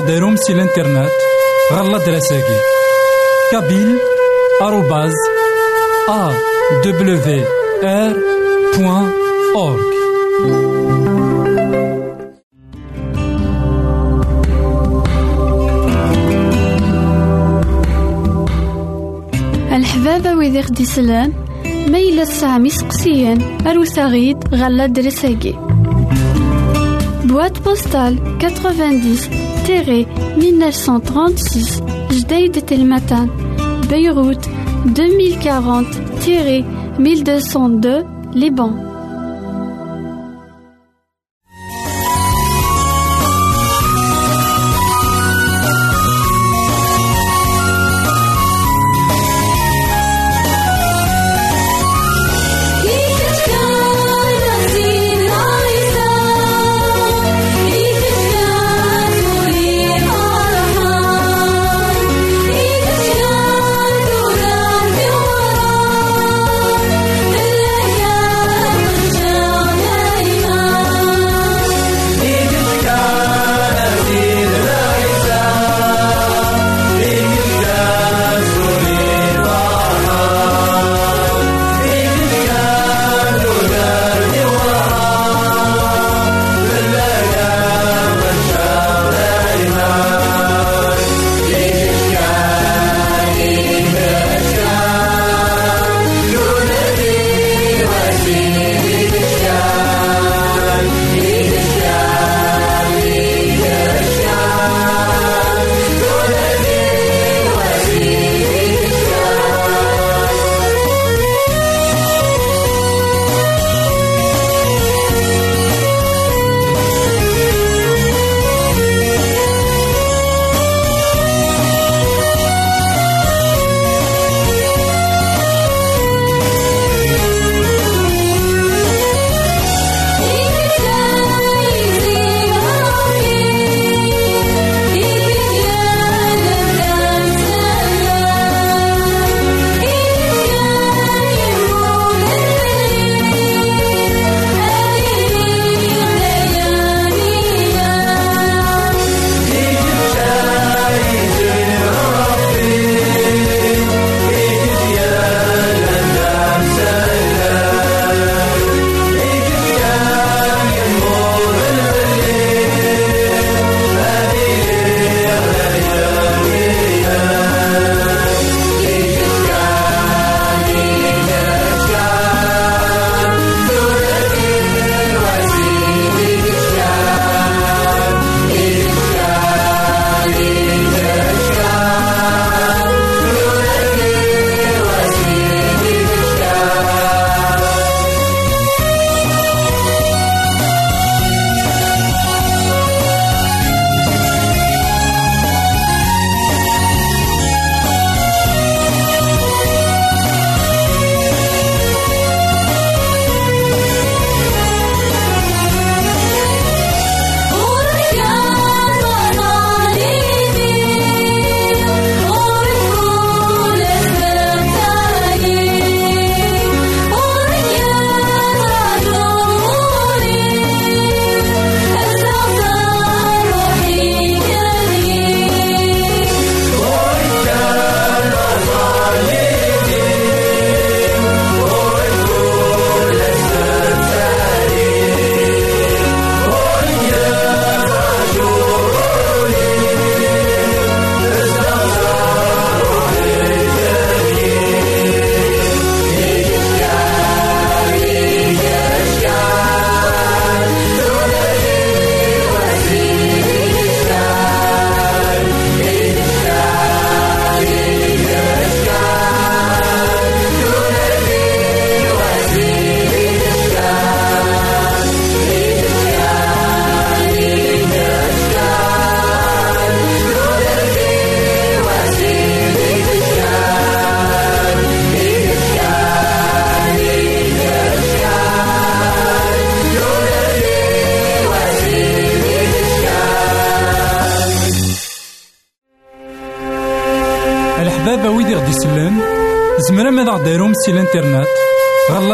ماذا غديرهم سي الانترنت غالا دراساكي كابيل آروباز أ دبليو آر بوان أورك الحبابة ويدي غدي يسلم ميلا سامي سقسيان أروساغيد غالا دراساكي Boîte postale 90-1936 Jdeïd Telmatan Beyrouth 2040-1202 Liban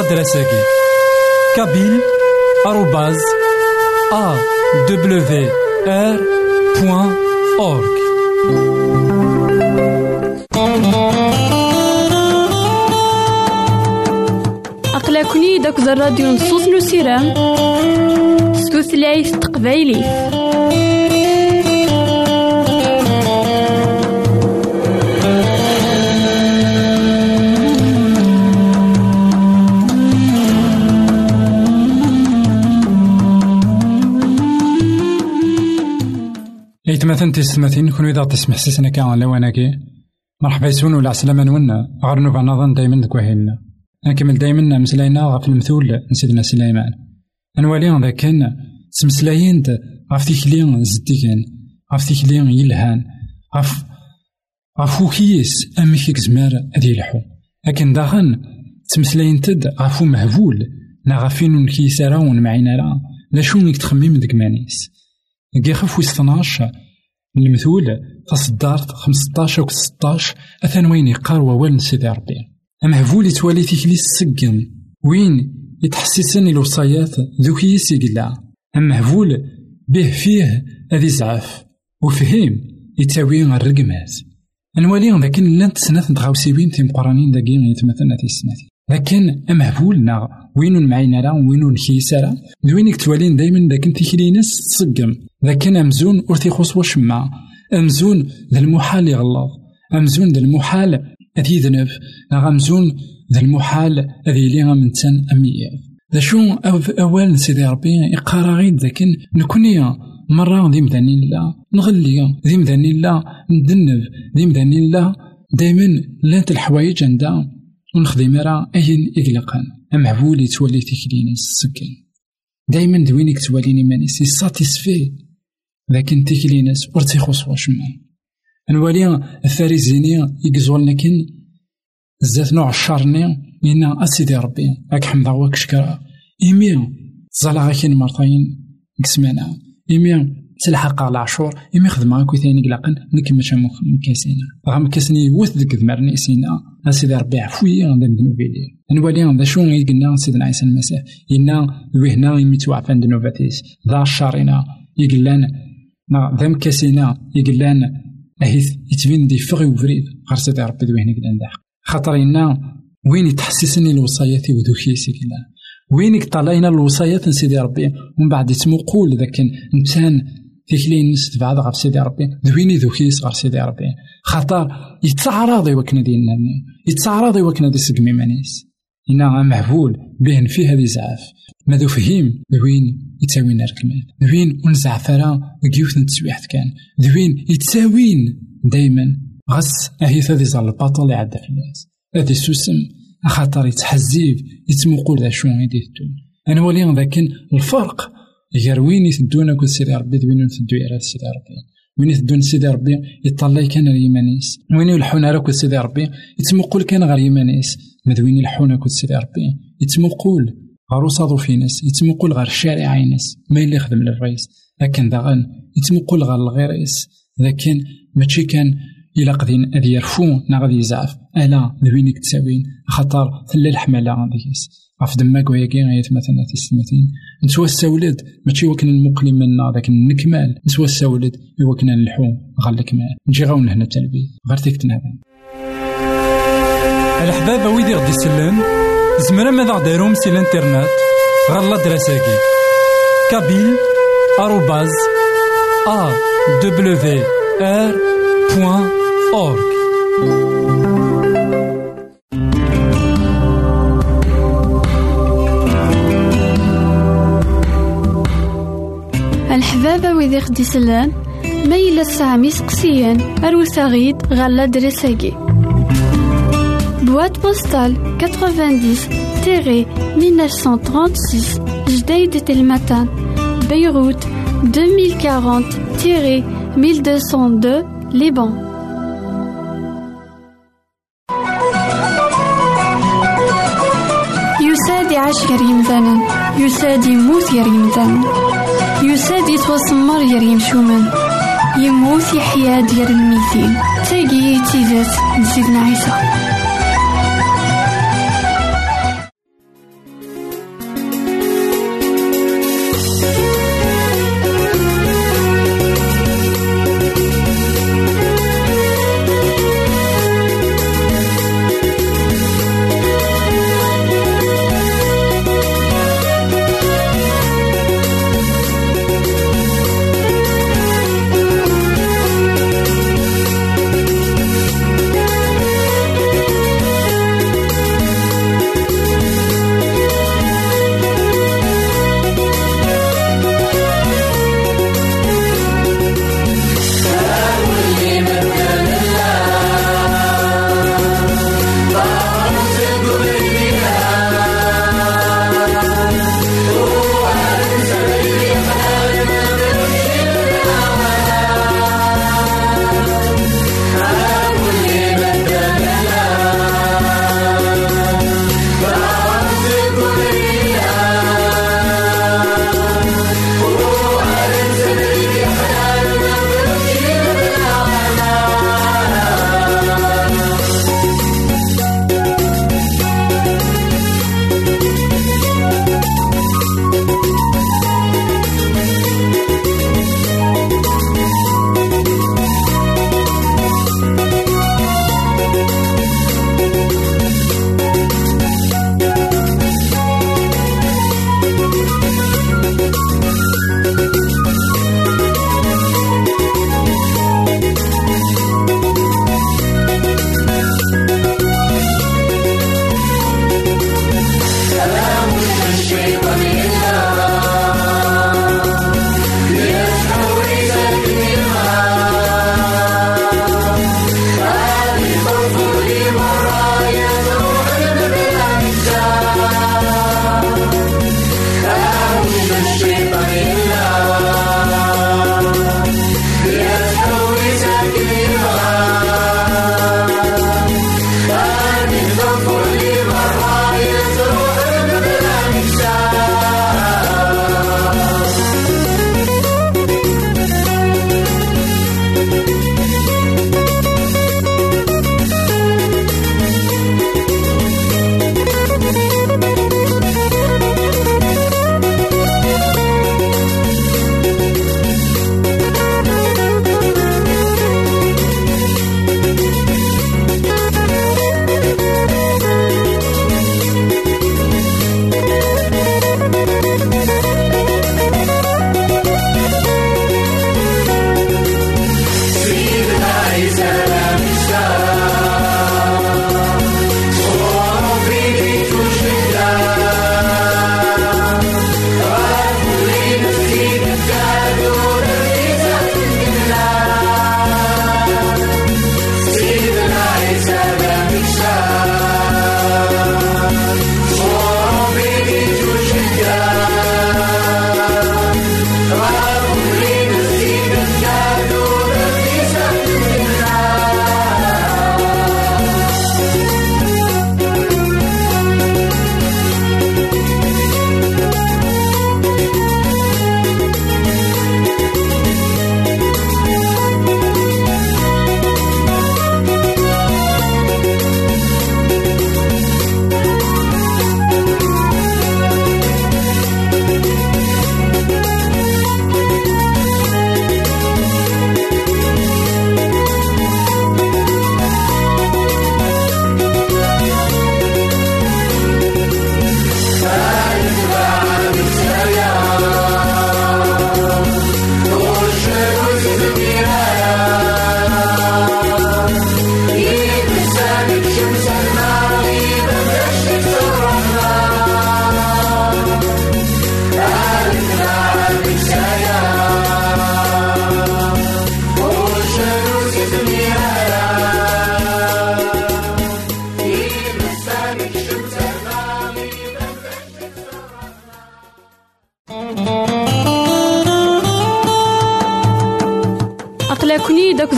غالا دراساكي كابيل آروباز أ دبليو آر بوان أورك أقلكني داك الراديو نصوص نسيرام ستوثلايف تقبايلي إيتماثن تيستماثين كون إذا تسمح سيسنا كان لواناكي مرحبا يسون ولا عسلامة نونا غير نوفا نظن دايما دك وهيلنا نكمل دايما مسلاينا غف المثول نسيدنا سليمان. نوالي ذا كان تمسلاين غف تيكلي زديكان غف تيكلي يلهان. غف غف وكيس أمي كيك زمار أدي الحو لكن داخن تمسلاين تد غفو مهبول. نا غفين كيسارا ونمعينا لا شو نيك تخميم دك مانيس. كي خف ويس 12 المثول تصدارت 15 و 16 أثان وين يقار ووال سيدي ربي. أمهفول يتوالي تيكلي السجن وين يتحسسن الوصايات ذوكي يسيقلا أمهفول به فيه أذي زعف وفهم يتاوي الرقمات. نوالي ذاك لانت سنات نتغاوسيوين تيمقرانين داكي يتمثلنا تيسناتي لكن أمهفول نا وين معينا راه وين نكيسا راه دوين كتوالين دايما داك تيكلي ناس تصقم لكن أمزون ور تيخص وشما. أمزون ذا المحال يغلط أمزون ذا المحال أذي يذنب أمزون ذا المحال أذي لي من تن أمية ذا شو أول سيدي ربي إقارا غيد لكن نكوني مرة ذي مداني الله نغلي ذي مداني الله ندنب ذي مداني الله دايما لانت الحوايج عندها ونخدم راه أين إغلاقا أمعبول يتولي تكليني السكن دايما دوينك تواليني مانيس ساتيسفي لكن تيكلي ناس ور تيخص واشما نوالي الفارزيني يقزول لكن زات نوع الشارني إنا أسيدي ربي. راك حمد عواك شكرا. إيمي تزالا غاكين مرتين قسمانا. إيمي تلحق على عشور. إيمي خدمة كوي ثاني قلاقن نك ماشا مكاسينا. غا مكاسني يوث ديك ذمرني سينا. أسيدي ربي عفوية غندا ندنو بيلي نوالي ذا شو قلنا سيدنا عيسى المسيح؟ إنا وهنا يمي توعفان دنوباتيس ذا الشارنا يقلان ذا مكاسينا يقلان أهيث يتبين دي فغي وفريد غير سيدي ربي دويهنا قلان داح خاطر إنا وين يتحسسني الوصايات ودوكيسي كلا وين يطلعنا الوصايات سيدي ربي ومن بعد يتمقول ذاك إنسان تيكلي نس تبعد غير سيدي ربي دويني ذوكيس غير سيدي ربي. خاطر يتعرض يوكنا ديالنا يتعرض يوكنا دي سقمي مانيس. إنا مهبول به في هذه زعاف ماذا فهم؟ دوين يتساوين ركمان دوين ونزعف راه كيوث نتسويحت كان. دوين يتساوين دايما. غس أهي ثادي زال الباطل يعدى في الناس. هذي سوسم. خاطر يتحزيب يتمقول ذا شو غيدي أنا ولي لكن الفرق. غير وين يتدون كل سيدي ربي وين يتدو على سيدي ربي. وين يتدون سيدي ربي؟ يطلع كان اليمانيس وين يلحون على سيدي ربي؟ يتمقول كان غير يمانيس. مدوين يلحون كل سيدي ربي؟ يتمقول غير وصادو في ناس يتمقول غير الشارع ناس ما اللي يخدم للرئيس. لكن داغن. يتمقول غير الغيريس لكن ماشي كان إلا قدين أذي يرفو. نا غادي يزعف. ألا ذوينك تساوين خاطر ثلا الحمالة غادي يس غف دماك وياكي غايت مثلا تيستمتين نسوا السولد ماشي وكنا المقلي منا ذاك النكمال. نسوا السولد وكنا نلحو. غير الكمال. نجي غاون هنا التلبية. غير تيكتنا هذا الحباب ويدي غدي يسلم زمرا ماذا غديرهم سي الانترنت؟ غالا دراساكي كابيل آروباز أ دبليو آر بوان org. الحبابة ويدي خدي سلان ميلا سامي سقسيان أروساغيد غالا دريساكي. Boîte postale 90-1936 Jdeï de Telmatan Beyrouth 2040-1202 Liban يعيش غير يمثالا يساد يموت غير يمثالا يساد يتوسمر غير يمشومان يموت يحيا ديال الميتين. تاقي تيزات نسيدنا عيسى.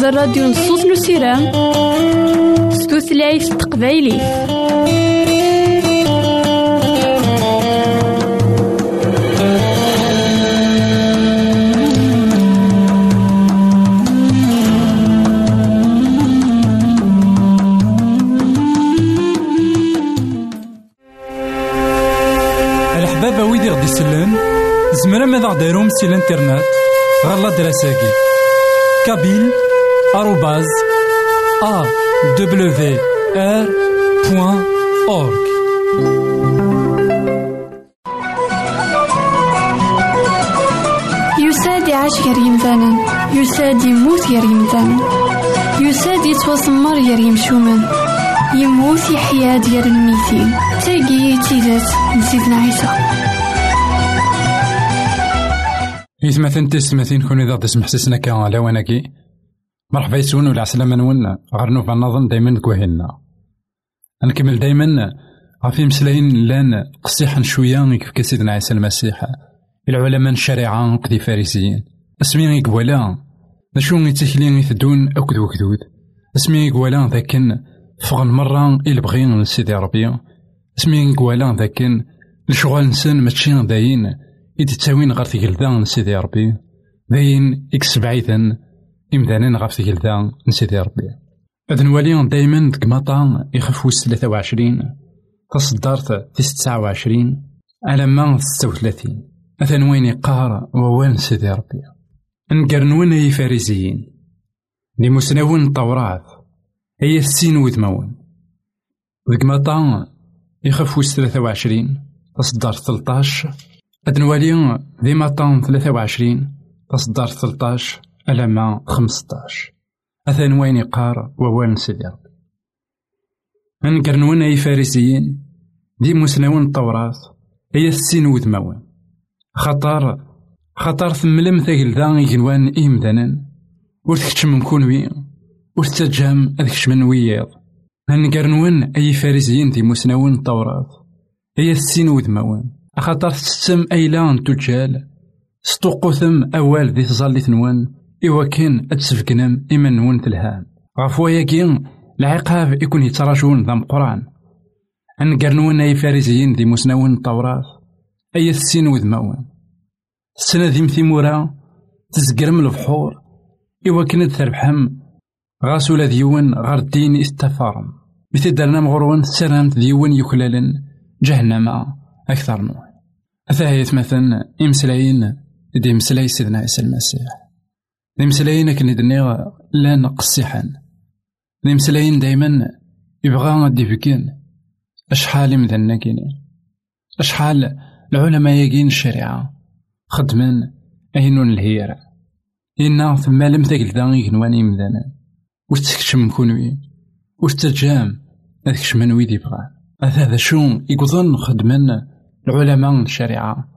الراديو نصوص نسيرام ستوثلايف تقبايلي الحبابة ويدي غدي يسلم زمرا ماذا غديرهم سي الانترنت. غالا دراساكي. كابيل بوان أورك يساد يعيش غير يمثالا يساد يموت غير يمثالا يساد يتوسمر غير يمشومان يموت يحيا ديال الميتين تاقي تيزات نسيتنا عيسى. إثمثن تسمثين كون إذا تسمح سسنا كان على وناكي مرحبا يسون ولا عسلامة نون. غير نوفا نظن دايما كوهينا نكمل دايما. غافي مسلاين لأن قصيحا شوية كيف سيدنا عيسى المسيح. العلماء الشريعة قدي فارسيين. اسمي قوالا نشو يتكلين يثدون أكد وكدود. اسمي قوالا ذاكن. فغن مرة إلى بغين سيدي ربي. اسمي قوالا ذاكن. الشغل نسن ماشي داين. إذا تساوين غير تقلدا سيدي ربي. داين إكس بعيدا. إمدانين غير تقلدا سيدي ربي هاد نولي دايما ديك مطا يخف وس ثلاثة وعشرين تصدرت في تسعة وعشرين على ما ستة وثلاثين مثلا وين يقار ووان سيدي ربي نقرنون أي فارسيين دي مسنون التوراة هي السين وذمون ديك مطا يخف وس ثلاثة وعشرين تصدر ثلطاش هاد نوالي دي مطان ثلاثة وعشرين تصدر ثلطاش ألما خمسطاش. أثان وين يقار ووان سيدي ربي. نقرنون أي فارسيين دي مسنون التوراة هي السين وذمون خطر خطر ثملم ذا يجنوان إيمدانا ور تكتشم مكون وي ور تتجام أذكش من وياض نقرنون أي فارسيين دي مسنون التوراة هي السين وذمون خاطر تستم أيلان تجال ثم أوال ذي تظل نوان إوا كان أتسفكنم إما نون تلهام غف وياكي العقاب يكون يتراجون ذا مقران أن قرنون أي فارسيين ذي مسنون التوراة أي السين وذمون. السنة ذي مثيمورا تزقرم البحور. إوا كانت تربحم غاس ولا ديون غار الدين استفارم. مثل درنا مغرون سلامت ديون يكلالن جهنم أكثر نوع. أثاهيت مثلا إمسلاين دي مسلاي سيدنا عيسى المسيح. دي مسلاين كن دنيغ لا نقصيحان دي مسلاين دايما يبغى ديفكين أشحال مذنا كينين أشحال العلماء يجين الشريعة. خدمن أينون الهيرة. إنا ثم لم تقل ذا يغنواني مذانا وش تكشم كونوي وش تجام هذاك من ويدي يبغى هذا شو يقضن خدمن العلماء الشريعة.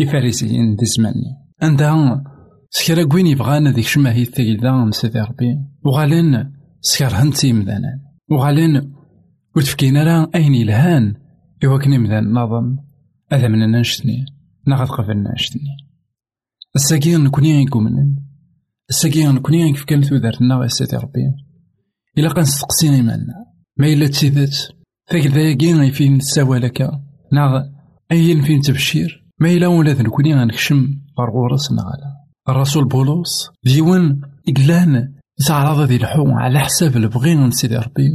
الفارسيين دي زماني عندها سكرا كوين يبغانا ديك شماهي الثقيلة نسيدي ربي. وغالين سكر هنتي مذانا. وغالين وتفكينا راه أين يلهان؟ إوا كني مذان نظن هذا من نشتني؟ ناخذ قبل نشتني. الساقي نكوني يقومن الساقي نكوني كيف كانت ودارتنا سيدي ربي. إلا كان ستقسينا إيماننا ما إلا تسيدت ذاك ذاكي فين نساوالك ناغ أين فين تبشير؟ ما إلا ولا ذنكوني غنكشم غار غورس نغالا الرسول بولس ديوان إقلان يتعرض ذي الحو على حساب البغي من سيدي ربي.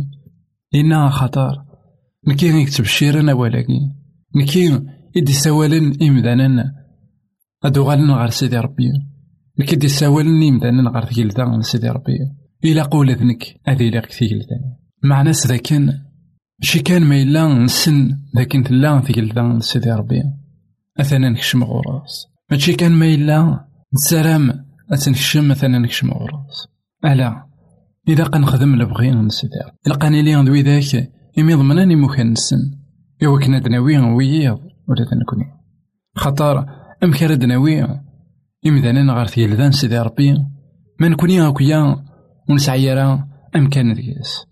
إنها خطر. نكي غيكتب شيرنا ولكن؟ نكي إدي سوالن إمدانا أدو غالنا غار سيدي ربي. نكي دي سوالن إمدانا غار ثقيلتا سيدي ربي؟ إلا قول ذنك أذي لك ثقيلتا معنى ذاكن شي كان ما إلا نسن لكن تلا ثقيلتا سيدي ربي. أثنا نكشم غراس. ماشي كان ما إلا نسلام أتنكشم مثلا نكشم غراس ألا إذا قنخدم لبغي نسيدار إلا قاني لي ندوي ذاك إمي ضمناني مكان نسن إوا كنا دناوي وياض ولا تنكوني. خطر أم كان دناوي. إمدانا غار ثيلذان سيدي ربي. ما نكوني هاكويا ونسعي راه أم كان دياس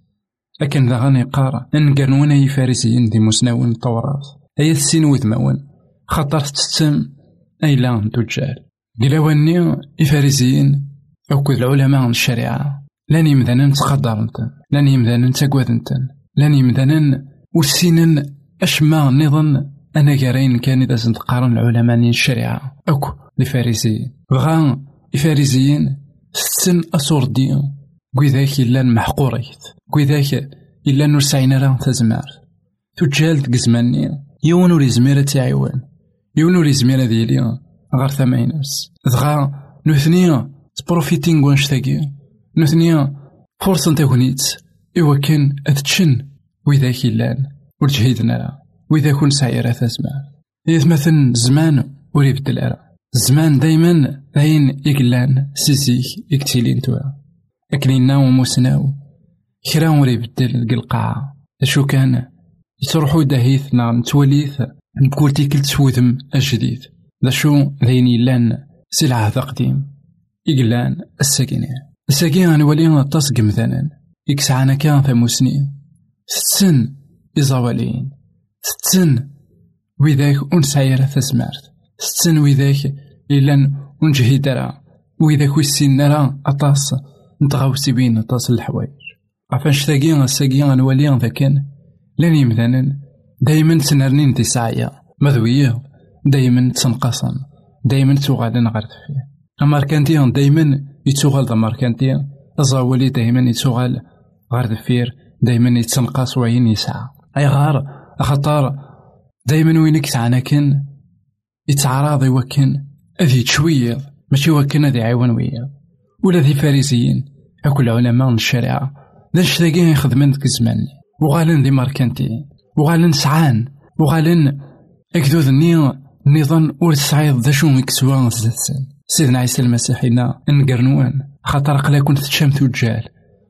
لكن ذا غاني قارا أن كانونا يفارسيين دي مسناون التوراة أي السين وثماون خطر تتسم أي لا تجال قلاواني إفارسيين. أكد العلماء الشريعة. لأن يمدانا تقدرنتن لأن يمدانا تاكوادنتن لأن يمدانا وسينن أشما نظن أنا جارين كان إذا تقارن العلماء الشريعة. أكو الفارسيين بغا الفارسيين ستن أصور دي كويذاك إلا محقوريت. كويذاك إلا نور سعينا راه تزمار. تجال تقزماني. يون ور يزمير تعيوان يون ور يزمير ديالي غير ثمانيناس دغا نوثنيا سبروفيتين وانش تاكي. نوثنيا فرصة تاكونيت إوا كان أتشن وإذا إلان ورجهيدنا وإذا كون سعيرة تزمار إذا مثلا زمان ور يبدل أرا الزمان دايما داين يقلان سيزيك يكتيلين توا أكلينا وموسناو. كرا ور يبدل القاعة شو كان؟ يتروحو داهيث نا نتوليث نقول تيكل تسوذم الجديد ذا شو ذين يلان العهد قديم إقلان الساكنة. الساكنة نولي تصق مثلا. إكسعانا كان ثموسنين ستسن إزاولين ستسن وذاك ونسعير تسمارت ستسن وذاك إلا ونجهد راه وإذا كويسين راه أطاس نتغاوسي بين أطاس الحوايج. عفاش تاقي الساقي نولي ذاكن. لأن يمثالا دايما تنرنين دي ساعية مذوية. دايما تنقصن دايما توغالن غير دفيا الماركانتيا دايما يتوغال دا ماركانتيا الزاولي دايما يتوغال غير دفير دايما يتنقص وين يسعى. أي غار خطار دايما وينك كن يتعراض يوكن. أذي تشويض. ماشي وكن أذي عيون ويا ولا ذي فارسيين. أكل علماء الشريعة. ذا نشتاقين يخدمن ذك الزمان. وغالن ذي ماركانتين وغالن سعان. وغالن أكدود النية نظام ور تسعيض ذا شو زدسن سيدنا عيسى المسيح إنا نقرنوان خاطر قلا كون تشامت وجال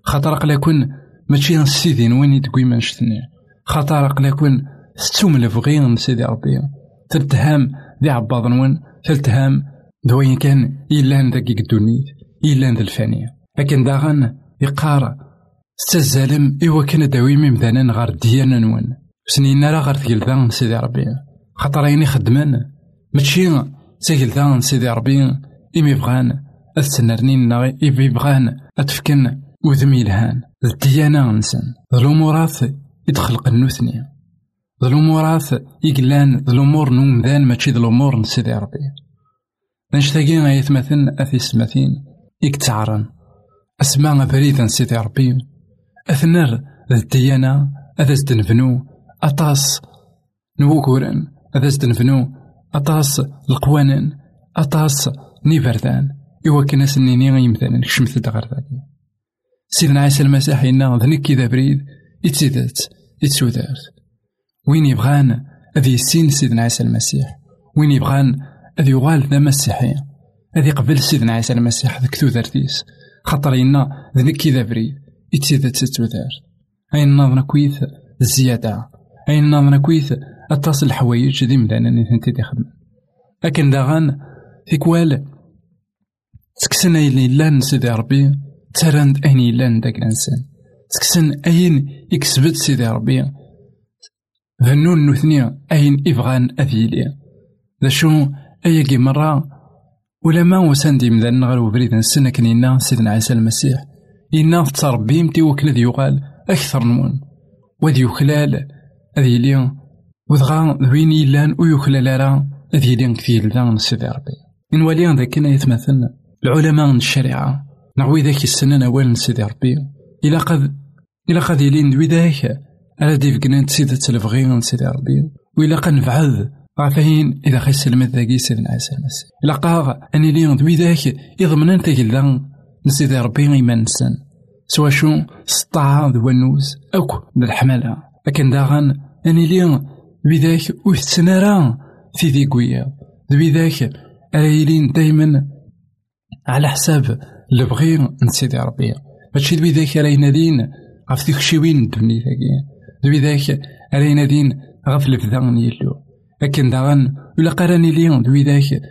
خاطر قلا كون ماشي نسيدين وين يدقوي ما نشتني. خاطر قلا كون ستوم لفغي من سيدي ربي تلتهام ذي عباض نون تلتهام دوين كان إلا ذاك الدنيا إلا ذا الفانية. لكن داغن يقار ستزالم إوا كان داوي ممدانا غار ديانا نون سنين راه غار تقلدا سيدي ربي خاطر عيني خدمان ماشي تقلدا سيدي ربي إمي بغان أتسنرنين إمي بغان أتفكن وذم يلهان الديانة نسان الأمورات يدخل النوثني الأمورات يقلان الأمور نومذان ماشي الأمور نسيدي ربي. نشتاقي غايثمثن أثي سمثين يكتعرن. أسماء بريدا سيدي ربي. أثنر الديانة أذا زدنفنو أطاس نوكورن. أذا زدنفنو أطاس القوانين أطاس نيفردان. إوا كنا سنيني غيمثالا كشمت دغر ذاكي سيدنا عيسى المسيح إنا ذنك كذا بريد يتسيدات يتسودارت وين يبغان أذ يسين سيدنا عيسى المسيح؟ وين يبغان أذ يغال ذا مسيحي؟ أذ يقبل سيدنا عيسى المسيح ذك ذرتيس. خاطر إنا ذنك كذا بريد يتسيدات تتودارت أين نظنا كويث الزيادة؟ أين نظنا كويث أتصل الحوايج ذي مدانا نثنتي تخدم لكن داغان ثيكوال سكسن أين لأن سيدي ربي ترند أين لأن داك الإنسان. سكسن أين يكسبت سيدي ربي. ذنون نثنيا أين إبغان أذيلي. ذا شو أياكي مرة ولا ما وساندي مذن نغر وبريد نسنا كنينا سيدنا عيسى المسيح. إنا تربيم تي وكل ذي يقال أكثر نمون وذي يخلال أذي وذغا ذوين يلان ويخلال راه أذي لي كثير ذا سيدي ربي. إن وليان ذاك يتمثل العلماء الشريعة. نعوي ذاك السنة أول سيدي ربي. إلا قد إلا قد يلين ذوي ذاك على ديف قنان تسيد تلفغي سيدي ربي. وإلا قا نفعذ عفاين إذا خي سلمت ذاكي سيدنا عيسى المسيح. إلا قاغ أني لي دوي ذاك يضمن أنت كلا نسيدي ربي إيمان نسان. سوا شو سطاع ذو النوز. أكو ذا الحملة لكن داغن أني لي بذاك وثنرا في ذي قوية بذاك أرايلين دايما على حساب البغي نسيدي ربي ماشي بذاك راينا دين غف ذيك شوين الدنيا ذاك علينا دين غف الفذان يلو لكن داغن ولا قراني ليون ذوي ذاك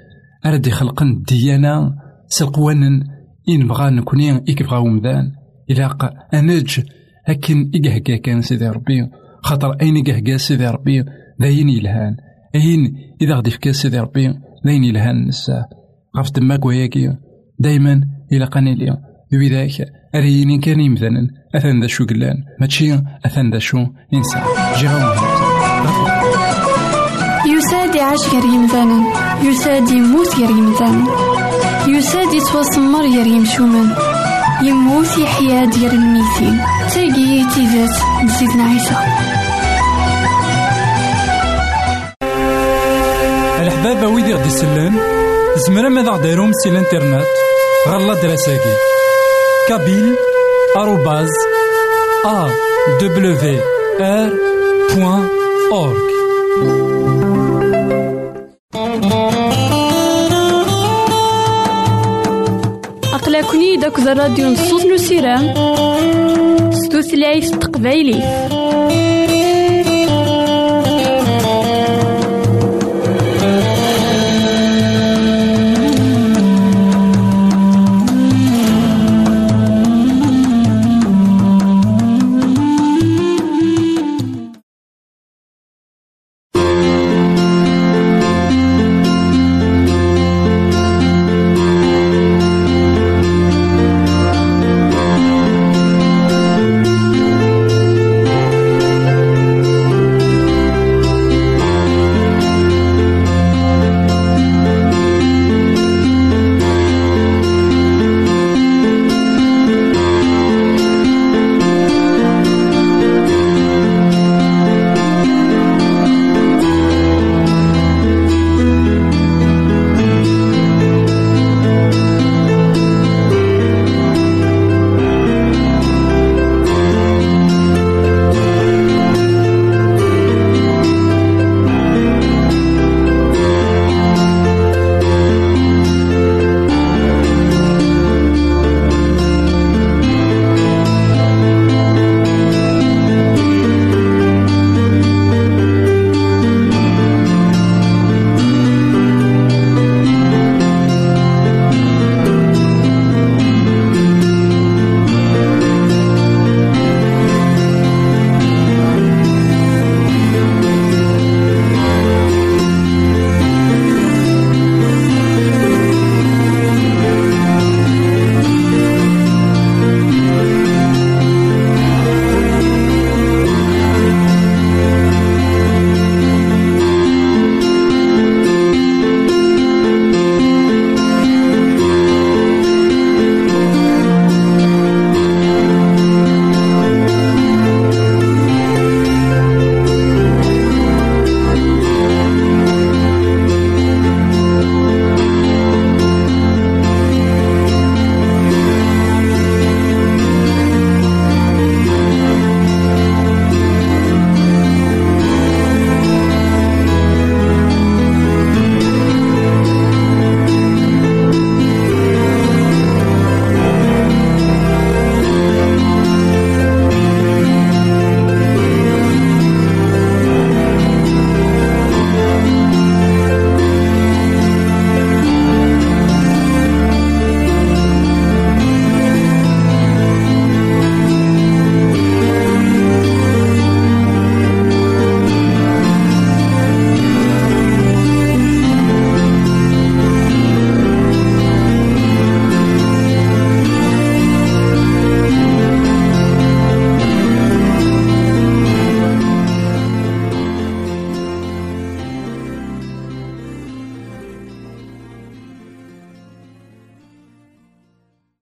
أرد يخلقن الديانة سلقوانا إن بغا نكوني إك بغا ومدان إلا أنج أكن إقهقا كان سيدي ربي خاطر أين إقهقا سيدي ربي ذاين يلهان أين إذا غدي فكا سيدي ربي ذاين يلهان نسا. غف دماك وياكي دايما إلى قاني اليوم بذاك أريني كان يمثلا أثن ذا شو قلان. ماشي أثن ذا شو إنسان جيغاو يساد يعيش غير يمثالا يساد يموت غير يمثالا يساد يتوسمر غير يمشومان يموت يحيا ديال الميتين تاقي تيزات نسيتنا عيسى. الحبابة ويدي غدي يسلم زمرا ماذا غديرهم سي الانترنت غالا دراساكي. كابيل آروباز أ دبليو آر بوان أورك أقلكني داك الراديو نصوص نسيرام ستوثلايف تقبايلي.